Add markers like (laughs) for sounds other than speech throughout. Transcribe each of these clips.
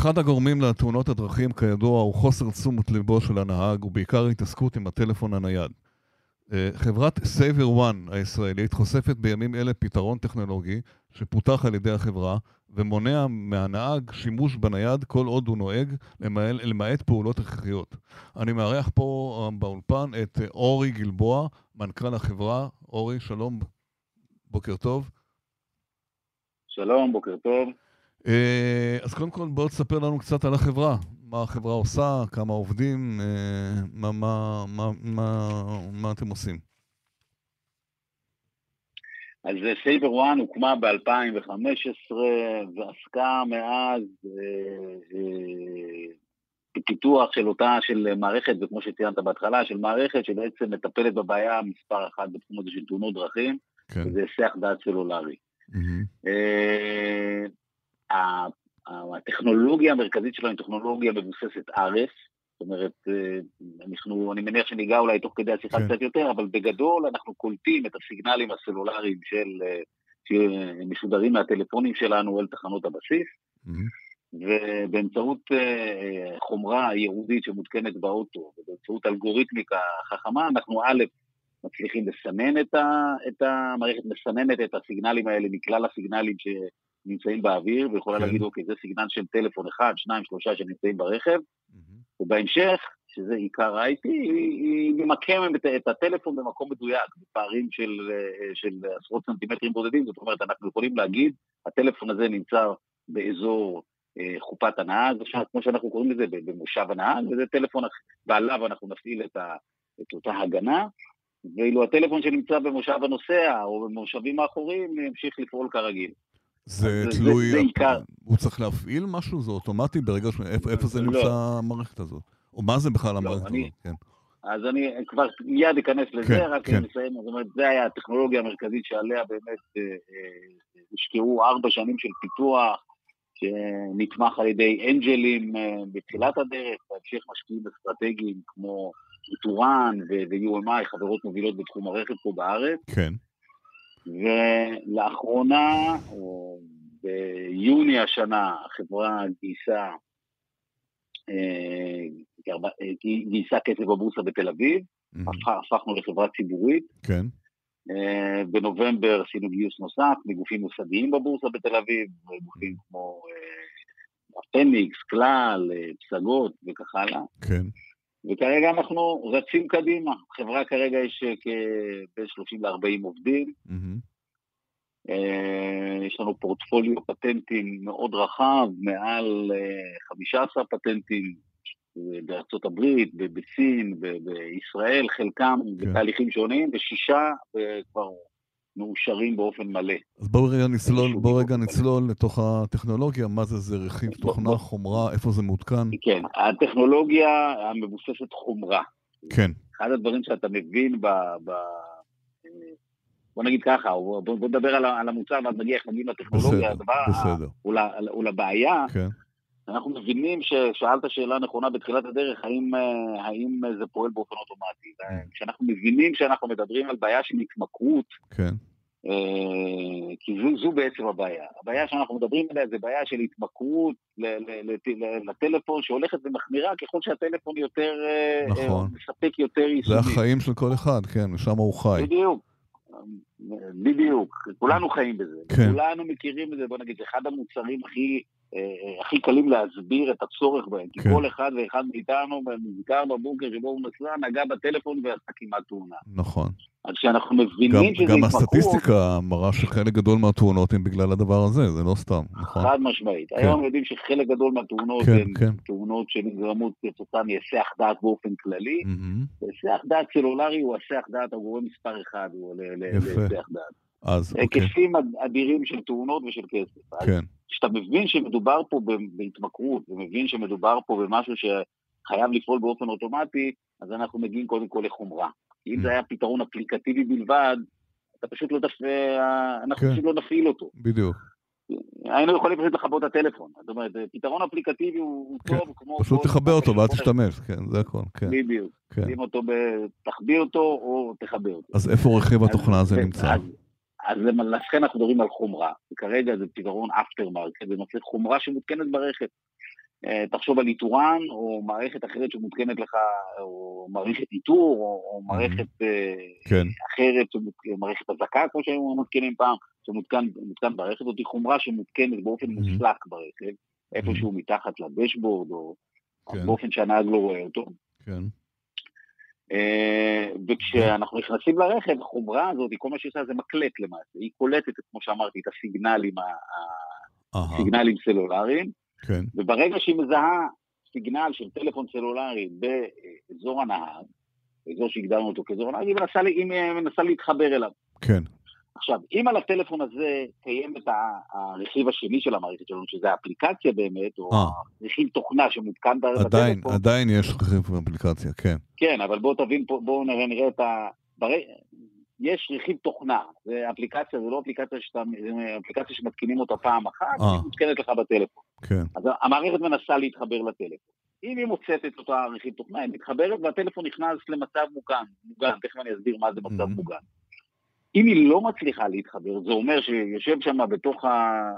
אחד הגורמים לתאונות הדרכים, כידוע, הוא חוסר תשומת ליבו של הנהג, ובעיקר התעסקות עם הטלפון הנייד. אה, חברת סייבר 1 הישראלית חושפת בימים אלה פתרון טכנולוגי שפותח על ידי החברה ומונע מהנהג שימוש בנייד כל עוד הוא נוהג, למעט פעולות הכרחיות. אני מארח פה אה, באולפן את אורי גלבוע, מנכ"ל החברה. אורי, שלום, בוקר טוב. שלום, בוקר טוב. אה, אז קודם כל בואו תספר לנו קצת על החברה, מה החברה עושה, כמה עובדים, אה, מה, מה, מה, מה, מה אתם עושים. אז סייבר וואן הוקמה ב-2015 ועסקה מאז בפיתוח אה, של אותה, של מערכת, וכמו שציינת בהתחלה, של מערכת שבעצם מטפלת בבעיה מספר אחת בתחום הזה של תאונות דרכים, כן. וזה היסח דעת סלולרי. Mm-hmm. הטכנולוגיה המרכזית שלנו היא טכנולוגיה מבוססת RF, זאת אומרת, אה, אנחנו, אני מניח שניגע אולי תוך כדי השיחה כן. קצת יותר, אבל בגדול אנחנו קולטים את הסיגנלים הסלולריים של, אה, שמשודרים מהטלפונים שלנו אל תחנות הבסיס, mm-hmm. ובאמצעות אה, חומרה ייעודית שמותקנת באוטו, ובאמצעות אלגוריתמיקה חכמה, אנחנו א', מצליחים לסנן את, ה, את המערכת, מסננת את הסיגנלים האלה מכלל הסיגנלים ש... נמצאים באוויר, ויכולה כן. להגיד, אוקיי, זה סיגנל של טלפון אחד, שניים, שלושה שנמצאים ברכב, mm-hmm. ובהמשך, שזה עיקר ה-IP, היא, היא ממקמת את, הטלפון במקום מדויק, בפערים של, אה, של עשרות סנטימטרים בודדים, זאת אומרת, אנחנו יכולים להגיד, הטלפון הזה נמצא באזור אה, חופת הנהג, כמו שאנחנו קוראים לזה, במושב הנהג, וזה טלפון, ועליו אנחנו נפעיל את, ה, את אותה הגנה, ואילו הטלפון שנמצא במושב הנוסע או במושבים האחוריים ימשיך לפעול כרגיל. זה תלוי, זה, זה עיקר. הוא צריך להפעיל משהו? זה אוטומטי ברגע ש... איפה, איפה זה לא. נמצא המערכת הזאת? או מה זה בכלל לא, המערכת אני, הזאת? כן. אז אני כבר מיד אכנס לזה, כן, רק כן. נסיים, זאת אומרת, זה היה הטכנולוגיה המרכזית שעליה באמת אה, אה, הושקעו ארבע שנים של פיתוח, שנתמך על ידי אנג'לים אה, בתחילת הדרך, בהמשך משקיעים אסטרטגיים כמו טורן ו-UMI, חברות מובילות בתחום הרכב פה בארץ. כן. ולאחרונה, או ביוני השנה, החברה גייסה, אה, גייסה כסף בבורסה בתל אביב, mm-hmm. הפכנו לחברה ציבורית. כן. אה, בנובמבר עשינו גיוס נוסף מגופים מוסדיים בבורסה בתל אביב, גופים כמו הפניקס, אה, כלל, פסגות וכך הלאה. כן. וכרגע אנחנו רצים קדימה. חברה כרגע יש בין 30 ל-40 עובדים. Mm-hmm. יש לנו פורטפוליו פטנטים מאוד רחב, מעל 15 פטנטים בארצות הברית, בסין, בישראל, חלקם כן. בתהליכים שונים, ושישה כבר מאושרים באופן מלא. אז בואו רגע נצלול, בואו רגע נצלול לתוך הטכנולוגיה, מה זה, זה רכיב תוכנה, חומרה, איפה זה מעודכן? כן, הטכנולוגיה המבוססת חומרה. כן. אחד הדברים שאתה מבין ב... ב בוא נגיד ככה, בוא, בוא נדבר על, על המוצר ואז נגיע איך נגיד לטכנולוגיה, בסדר, בסדר. הוא לבעיה, כן. אנחנו מבינים ששאלת שאלה נכונה בתחילת הדרך, האם, האם זה פועל באופן אוטומטי. Mm. כשאנחנו מבינים שאנחנו מדברים על בעיה של התמכרות, כן. אה, כי זו, זו בעצם הבעיה. הבעיה שאנחנו מדברים עליה זה בעיה של התמכרות לטלפון שהולכת ומחמירה ככל שהטלפון יותר, אה, נכון. מספק יותר יישומים. זה החיים של כל אחד, כן, ושם הוא חי. בדיוק. בדיוק, כולנו חיים בזה, כן. כולנו מכירים את זה, בוא נגיד, זה אחד המוצרים הכי אה, הכי קלים להסביר את הצורך בהם, כי כן. כל אחד ואחד מאיתנו נזכר בבוקר שבו הוא נסע, נגע בטלפון ועשה כמעט תאונה. נכון. אז כשאנחנו מבינים שזה התמכרות... גם הסטטיסטיקה מראה שחלק גדול מהתאונות הן בגלל הדבר הזה, זה לא סתם, נכון? חד משמעית. כן. היום יודעים שחלק גדול מהתאונות כן, הן כן. תאונות שנגרמות כתוצאה מהיסח דעת באופן כללי. היסח דעת סלולרי הוא היסח דעת הגורם מספר אחד, הוא להיסח דעת. אז אוקיי. היקפים אדירים של תאונות ושל כסף. כן. כשאתה מבין שמדובר פה בהתמכרות, ומבין שמדובר פה במשהו שחייב לפעול באופן אוטומטי, אז אנחנו מגיעים קודם כל לחומרה. אם זה mm. היה פתרון אפליקטיבי בלבד, אתה פשוט לא תפ... אנחנו כן. פשוט לא נפעיל אותו. בדיוק. היינו יכולים פשוט לכבות את הטלפון. זאת אומרת, פתרון אפליקטיבי הוא כן. טוב כמו... פשוט תכבה אותו ואל תשתמש, כן, זה הכל, כן. בדיוק. כן. שים אותו, ב... תחביא אותו או תכבה אותו. אז איפה רכיב התוכנה הזה נמצא? אז, אז לכן אנחנו מדברים על חומרה, וכרגע זה פתרון after market, זה נושא חומרה שמותקנת ברכב. אה, תחשוב על איתורן, או מערכת אחרת שמותקנת לך, או מערכת איתור, או, או מערכת כן. אחרת, מערכת אזעקה, כמו שהיו מותקנים פעם, שמותקן ברכב, זאת חומרה שמותקנת באופן מוסלק ברכב, איפשהו מתחת לדשבורד, או כן. באופן שהנהג לא רואה אותו. כן. וכשאנחנו נכנסים לרכב, החומרה הזאת, כל מה שהיא עושה זה מקלט למעשה. היא קולטת, כמו שאמרתי, את הסיגנלים, הסיגנלים סלולריים, כן. וברגע שהיא מזהה סיגנל של טלפון סלולרי באזור הנהג, אזור שהגדרנו אותו כאזור הנהג, היא מנסה, היא מנסה להתחבר אליו. כן. עכשיו, אם על הטלפון הזה קיים את הרכיב השני של המערכת שלנו, שזה האפליקציה באמת, או 아. אה. רכיב תוכנה שמותקן בטלפון. עדיין, עדיין יש רכיב באפליקציה, כן. כן, אבל בואו תבין, בואו נראה, נראה את ה... יש רכיב תוכנה, זה אפליקציה, זה לא אפליקציה שאתה, זה אפליקציה שמתקינים אותה פעם אחת, אה. היא מותקנת לך בטלפון. כן. אז המערכת מנסה להתחבר לטלפון. אם היא מוצאת את אותה רכיב תוכנה, היא מתחברת והטלפון נכנס למצב מוגן, מוגן, תכף אני אסביר מה זה מצב mm-hmm. מוגן. אם היא לא מצליחה להתחבר, זה אומר שיושב שם בתוך ה...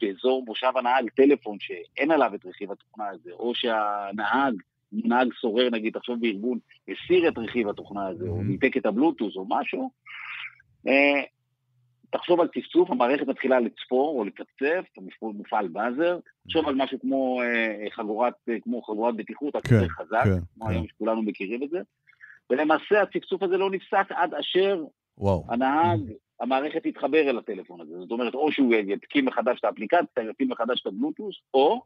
באזור מושב הנהג טלפון שאין עליו את רכיב התוכנה הזה, או שהנהג נהג סורר, נגיד, תחשוב בארגון, הסיר את רכיב התוכנה הזה, או ניתק את הבלוטוס או משהו, אה, תחשוב על צפצוף, המערכת מתחילה לצפור או לצפצף, מופעל באזר, תחשוב על משהו כמו אה, חגורת, אה, כמו חגורת בטיחות, רק יותר כן, חזק, כן, כמו כן. היום שכולנו מכירים את זה, ולמעשה הצפצוף הזה לא נפסק עד אשר וואו. הנהג, המערכת תתחבר אל הטלפון הזה. זאת אומרת, או שהוא יתקין מחדש את האפליקציה, יתקין מחדש את הבלוטוס, או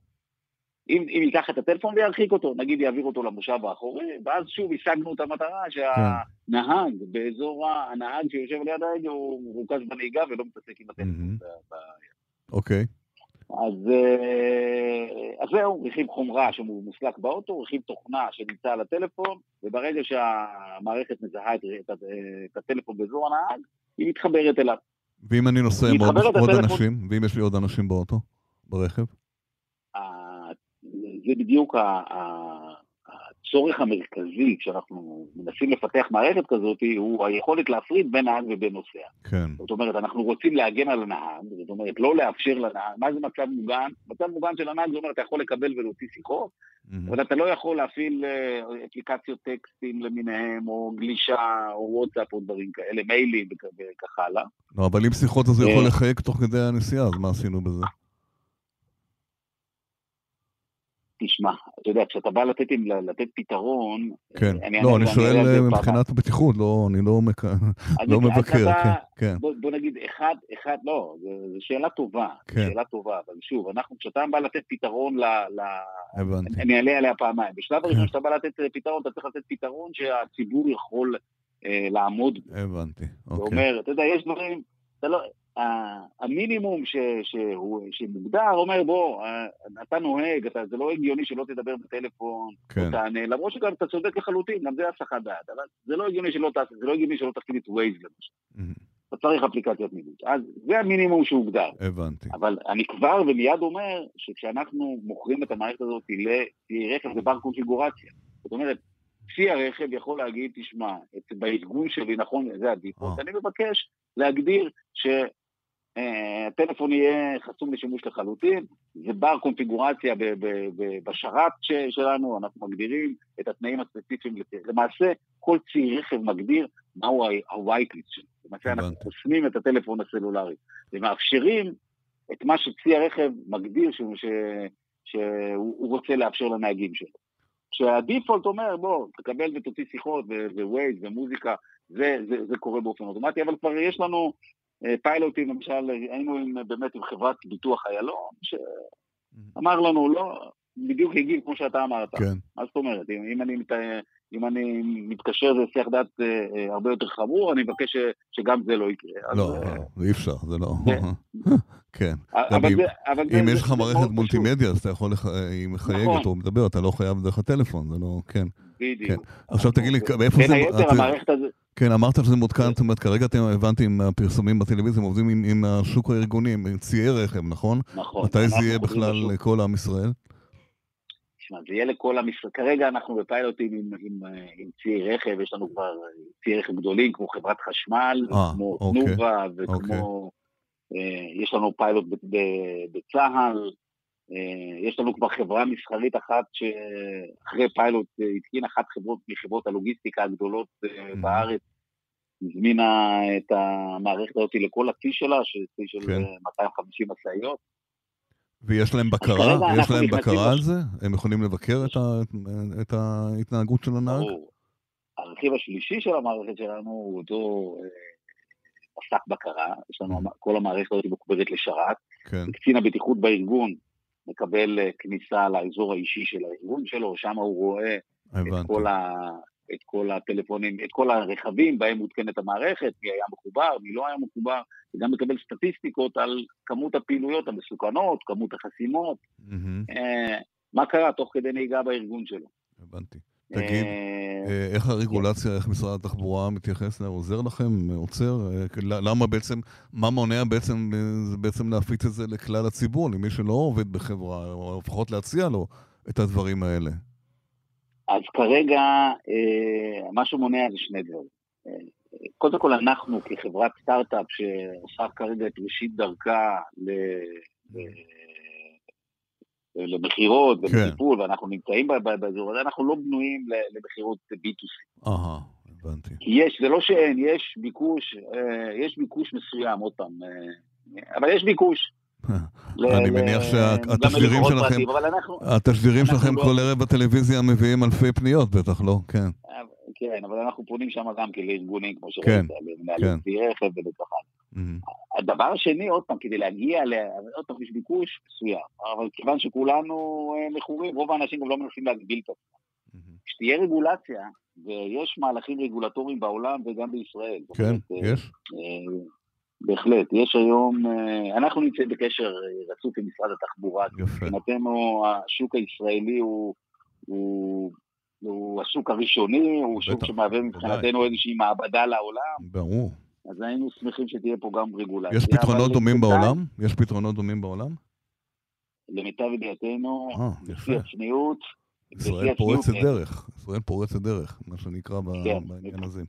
אם, אם ייקח את הטלפון וירחיק אותו, נגיד יעביר אותו למושב האחורי, ואז שוב השגנו את המטרה שהנהג כן. באזור, הנהג שיושב ליד ההגה הוא מרוכז בנהיגה ולא מתעסק עם הטלפון. אוקיי. אז, אה, אז זהו, רכיב חומרה שמוסלק באוטו, רכיב תוכנה שנמצא על הטלפון, וברגע שהמערכת מזהה את, את, את הטלפון באזור הנהג, היא מתחברת אליו. ואם אני נוסע עם עוד, עוד אנשים, ואם יש לי עוד אנשים באוטו, ברכב? זה בדיוק הצורך המרכזי כשאנחנו מנסים לפתח מערכת כזאת, הוא היכולת להפריד בין נהג ובין נוסע. כן. זאת אומרת, אנחנו רוצים להגן על הנהג, זאת אומרת, לא לאפשר לנהג, מה זה מצב מוגן? מצב מוגן של הנהג זה אומר, אתה יכול לקבל ולהוציא שיחות, mm-hmm. אבל אתה לא יכול להפעיל אה, אפליקציות טקסטים למיניהם, או גלישה, או וואטסאפ, או דברים כאלה, מיילים וכך הלאה. לא, אבל אם שיחות אז הוא יכול אה, לחייג תוך כדי הנסיעה, אז מה עשינו בזה? תשמע, אתה יודע, כשאתה בא לתת, לתת פתרון... כן, אני, לא, אני, שואל אה, מבחינת הבטיחות, לא, אני לא, מק... לא מבקר, אתה, כן, כן. בוא, בוא נגיד, אחד, אחד, לא, זו שאלה טובה, כן. שאלה טובה, אבל שוב, אנחנו, כשאתה בא לתת פתרון ל... ל... הבנתי. אני אעלה עליה פעמיים. בשלב כן. הראשון, כשאתה בא לתת פתרון, אתה צריך לתת פתרון שהציבור יכול אה, לעמוד הבנתי, אוקיי. זה אומר, אתה יודע, יש דברים, אתה לא... המינימום ש, שהוא, שמוגדר אומר בוא, אתה נוהג, אתה, זה לא הגיוני שלא תדבר בטלפון, כן. תענה, למרות שגם אתה צודק לחלוטין, גם זה הסחת דעת, אבל זה לא הגיוני שלא תעשה, זה לא הגיוני שלא תפקיד את ווייז למשל. Mm-hmm. אתה צריך אפליקציות מידוד. אז זה המינימום שהוגדר. הבנתי. אבל אני כבר ומיד אומר שכשאנחנו מוכרים את המערכת הזאת לצי רכב זה בר קונפיגורציה. זאת אומרת, צי הרכב יכול להגיד, תשמע, בארגון שלי, נכון, זה הדיפולט, אה. אני מבקש להגדיר ש... הטלפון יהיה חסום לשימוש לחלוטין, זה בר קונפיגורציה בשרת שלנו, אנחנו מגדירים את התנאים הספציפיים, למעשה כל צי רכב מגדיר מהו ה-white list שלו, למעשה אנחנו חוסמים את הטלפון הסלולרי, ומאפשרים את מה שצי הרכב מגדיר שהוא, שהוא רוצה לאפשר לנהגים שלו. כשהדיפולט אומר, בוא, תקבל ותוציא שיחות ווייז ומוזיקה, זה, זה, זה קורה באופן אוטומטי, אבל כבר יש לנו אה, פיילוטים, למשל, היינו עם, באמת עם חברת ביטוח איילון, שאמר לנו, לא, בדיוק הגיב כמו שאתה אמרת. כן. מה זאת אומרת? אם, אם, אני, אם אני מתקשר לשיח דת אה, אה, הרבה יותר חמור, אני מבקש ש, שגם זה לא יקרה. לא, אז, אי אפשר, זה לא... כן. (laughs) אבל אם, זה, אבל אם זה, יש לך מערכת מולטימדיה, אז אתה יכול, היא מחייגת נכון. או מדבר, אתה לא חייב דרך הטלפון, זה לא... כן. בדיוק. כן. עכשיו תגיד לי, מאיפה זה... בין היתר, המערכת הזאת... כן, אמרת שזה מותקן, זאת אומרת, כרגע אתם הבנתי עם הפרסומים בטלוויזיה, הם עובדים עם, עם השוק הארגוני, עם ציי רכב, נכון? נכון. מתי זה יהיה בכלל לכל עם ישראל? תשמע, זה יהיה לכל עם ישראל. כרגע אנחנו בפיילוטים עם, עם, עם ציי רכב, יש לנו כבר ציי רכב גדולים, כמו חברת חשמל, 아, כמו אוקיי, תנובה, וכמו... אוקיי. אה, יש לנו פיילוט בצה"ל, יש לנו כבר חברה מסחרית אחת שאחרי פיילוט התקינה אחת חברות מחברות הלוגיסטיקה הגדולות mm-hmm. בארץ, הזמינה את המערכת הזאת לכל הצי שלה, שזה צי של כן. 250 משאיות. ויש להם בקרה? יש להם בקרה על זה? הם יכולים לבקר את, ה, את ההתנהגות של הנהג? הרכיב השלישי של המערכת שלנו הוא אותו עסק אה, בקרה, יש לנו. כל המערכת הזאת מוקברת לשרת. כן. קצין הבטיחות בארגון מקבל אה, כניסה לאזור האישי של הארגון שלו, שם הוא רואה את כל, ה, את כל הטלפונים, את כל הרכבים בהם מותקנת המערכת, מי היה מחובר, מי לא היה מחובר, וגם מקבל סטטיסטיקות על כמות הפעילויות המסוכנות, כמות החסימות, mm-hmm. מה קרה תוך כדי נהיגה בארגון שלו. הבנתי. תגיד, אה, אה, איך הרגולציה, איך משרד התחבורה מתייחס, עוזר לכם, עוצר? למה בעצם, מה מונע בעצם, בעצם להפיץ את זה לכלל הציבור, למי שלא עובד בחברה, או לפחות להציע לו את הדברים האלה? אז כרגע, אה, מה שמונע זה שני דברים. אה, קודם כל, אנחנו כחברת סטארט-אפ שעושה כרגע את ראשית דרכה ל... למכירות ולטיפול, כן. ואנחנו נמצאים באזור הזה, אנחנו לא בנויים למכירות B2C. אהה, הבנתי. יש, זה לא שאין, יש ביקוש, אה, יש ביקוש מסוים, עוד פעם, אבל יש ביקוש. (laughs) אני מניח שהתשדירים שלכם, התשדירים שלכם כל ערב בטלוויזיה מביאים אלפי פניות, בטח לא? כן. כן, אבל אנחנו פונים שם גם כן לארגונים, כמו שראית, כן, למנהלי כן. רכב ובטח הדבר השני, עוד פעם, כדי להגיע, עוד פעם, יש ביקוש מסוים, אבל כיוון שכולנו אה, מכורים, רוב האנשים גם לא מנסים להגביל את עצמם. כשתהיה רגולציה, ויש מהלכים רגולטוריים בעולם וגם בישראל. כן, אה, יש. אה, בהחלט. יש היום, אנחנו נמצאים בקשר רצוף עם משרד התחבורה. יפה. מבחינתנו השוק הישראלי הוא, הוא, הוא השוק הראשוני, הוא שוק שמהווה מבחינתנו איזושהי מעבדה לעולם. ברור. אז היינו שמחים שתהיה פה גם רגולציה. יש פתרונות דומים בעולם? יש פתרונות דומים בעולם? למיטב ידיעתנו, אה, לפי הצניעות, ישראל פורצת דרך, ישראל פורצת דרך, מה שנקרא כן. בעניין הזה.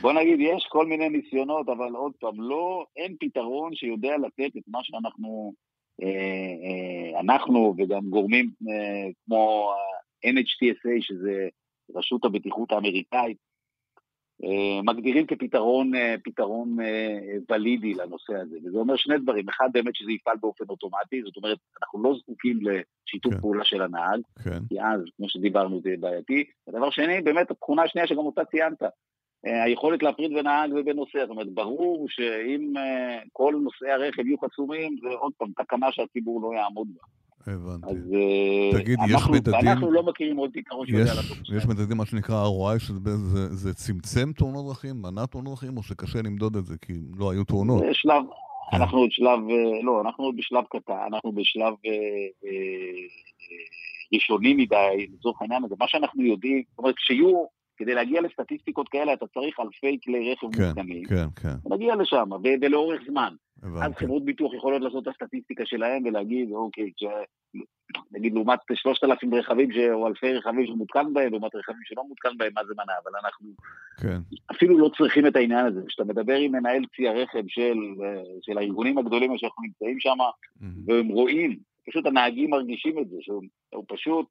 בוא נגיד, יש כל מיני ניסיונות, אבל עוד פעם, לא, אין פתרון שיודע לתת את מה שאנחנו, אה, אה, אנחנו וגם גורמים אה, כמו NHTSA, שזה רשות הבטיחות האמריקאית, מגדירים כפתרון אה, פתרון אה, ולידי לנושא הזה. וזה אומר שני דברים, אחד באמת שזה יפעל באופן אוטומטי, זאת אומרת, אנחנו לא זקוקים לשיתוף כן. פעולה של הנהג, כן. כי אז, כמו שדיברנו, זה בעייתי. הדבר שני, באמת התכונה השנייה שגם אותה ציינת, היכולת להפריד בין נהג ובין נוסע, זאת אומרת, ברור שאם כל נוסעי הרכב יהיו חסומים, זה עוד פעם תקנה שהציבור לא יעמוד בה. הבנתי. אז אה, תגיד, יש מדדים... אנחנו לא מכירים עוד פתרון שיודע לעשות זה. יש מדדים, מה שנקרא ROI, שזה צמצם תאונות דרכים, מנע תאונות דרכים, או שקשה למדוד את זה, כי לא היו תאונות? זה שלב, כן. אנחנו עוד שלב, אה, לא, אנחנו עוד בשלב קטן, אנחנו בשלב אה, ראשוני מדי, לצורך העניין הזה. מה שאנחנו יודעים, זאת אומרת, כשיהיו כדי להגיע לסטטיסטיקות כאלה אתה צריך אלפי כלי רכב כן, מותקנים. כן, כן. נגיע לשם, ולאורך זמן. הבנתי. אז חברות ביטוח יכולות לעשות את הסטטיסטיקה שלהם ולהגיד, אוקיי, ש... נגיד לעומת 3,000 רכבים ש... או אלפי רכבים שמותקן בהם, לעומת רכבים שלא מותקן בהם, מה זה מנע, אבל אנחנו כן. אפילו לא צריכים את העניין הזה. כשאתה מדבר עם מנהל צי הרכב של, של הארגונים הגדולים שאנחנו נמצאים שם, mm-hmm. והם רואים, פשוט הנהגים מרגישים את זה, שהוא פשוט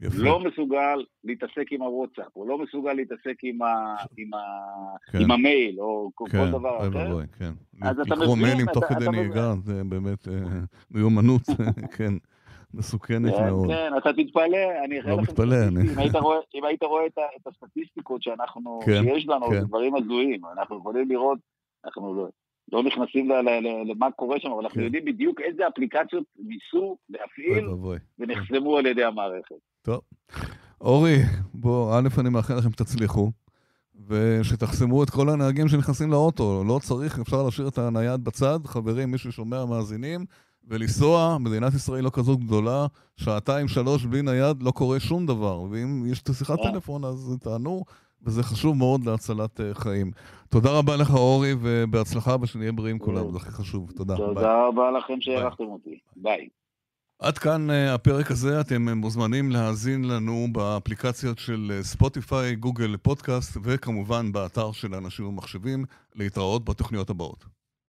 יפה. לא מסוגל להתעסק עם הוואטסאפ, הוא לא מסוגל להתעסק עם, ה, עם, ה, כן. עם המייל, או כן, כל דבר אחר. בואי, כן. אז אתה מבין... לקרוא מיילים תוך כדי נהיגה, זה באמת אה, מיומנות, (laughs) כן. מסוכנת כן, מאוד. כן, אתה תתפלא, אני לא מתפלא, אני... אם היית (laughs) רואה, אם היית רואה את, את הסטטיסטיקות שאנחנו, כן, שיש לנו, כן. דברים הזויים, אנחנו יכולים לראות, אנחנו לא, לא נכנסים למה קורה שם, אבל אנחנו כן. יודעים בדיוק איזה אפליקציות ניסו להפעיל ונחסמו על ידי המערכת. טוב. אורי, בוא, א', אני מאחל לכם שתצליחו, ושתחסמו את כל הנהגים שנכנסים לאוטו. לא צריך, אפשר להשאיר את הנייד בצד. חברים, מי ששומע מאזינים, ולנסוע, מדינת ישראל לא כזאת גדולה, שעתיים, שלוש בלי נייד, לא קורה שום דבר. ואם יש את השיחת אה. טלפון, אז תענו, וזה חשוב מאוד להצלת אה, חיים. תודה רבה לך, אורי, ובהצלחה, ושנהיה בריאים כולנו, זה הכי חשוב. תודה. תודה רבה לכם שאירחתם אותי. ביי. עד כאן uh, הפרק הזה, אתם מוזמנים להאזין לנו באפליקציות של ספוטיפיי, גוגל פודקאסט, וכמובן באתר של אנשים ומחשבים, להתראות בתוכניות הבאות.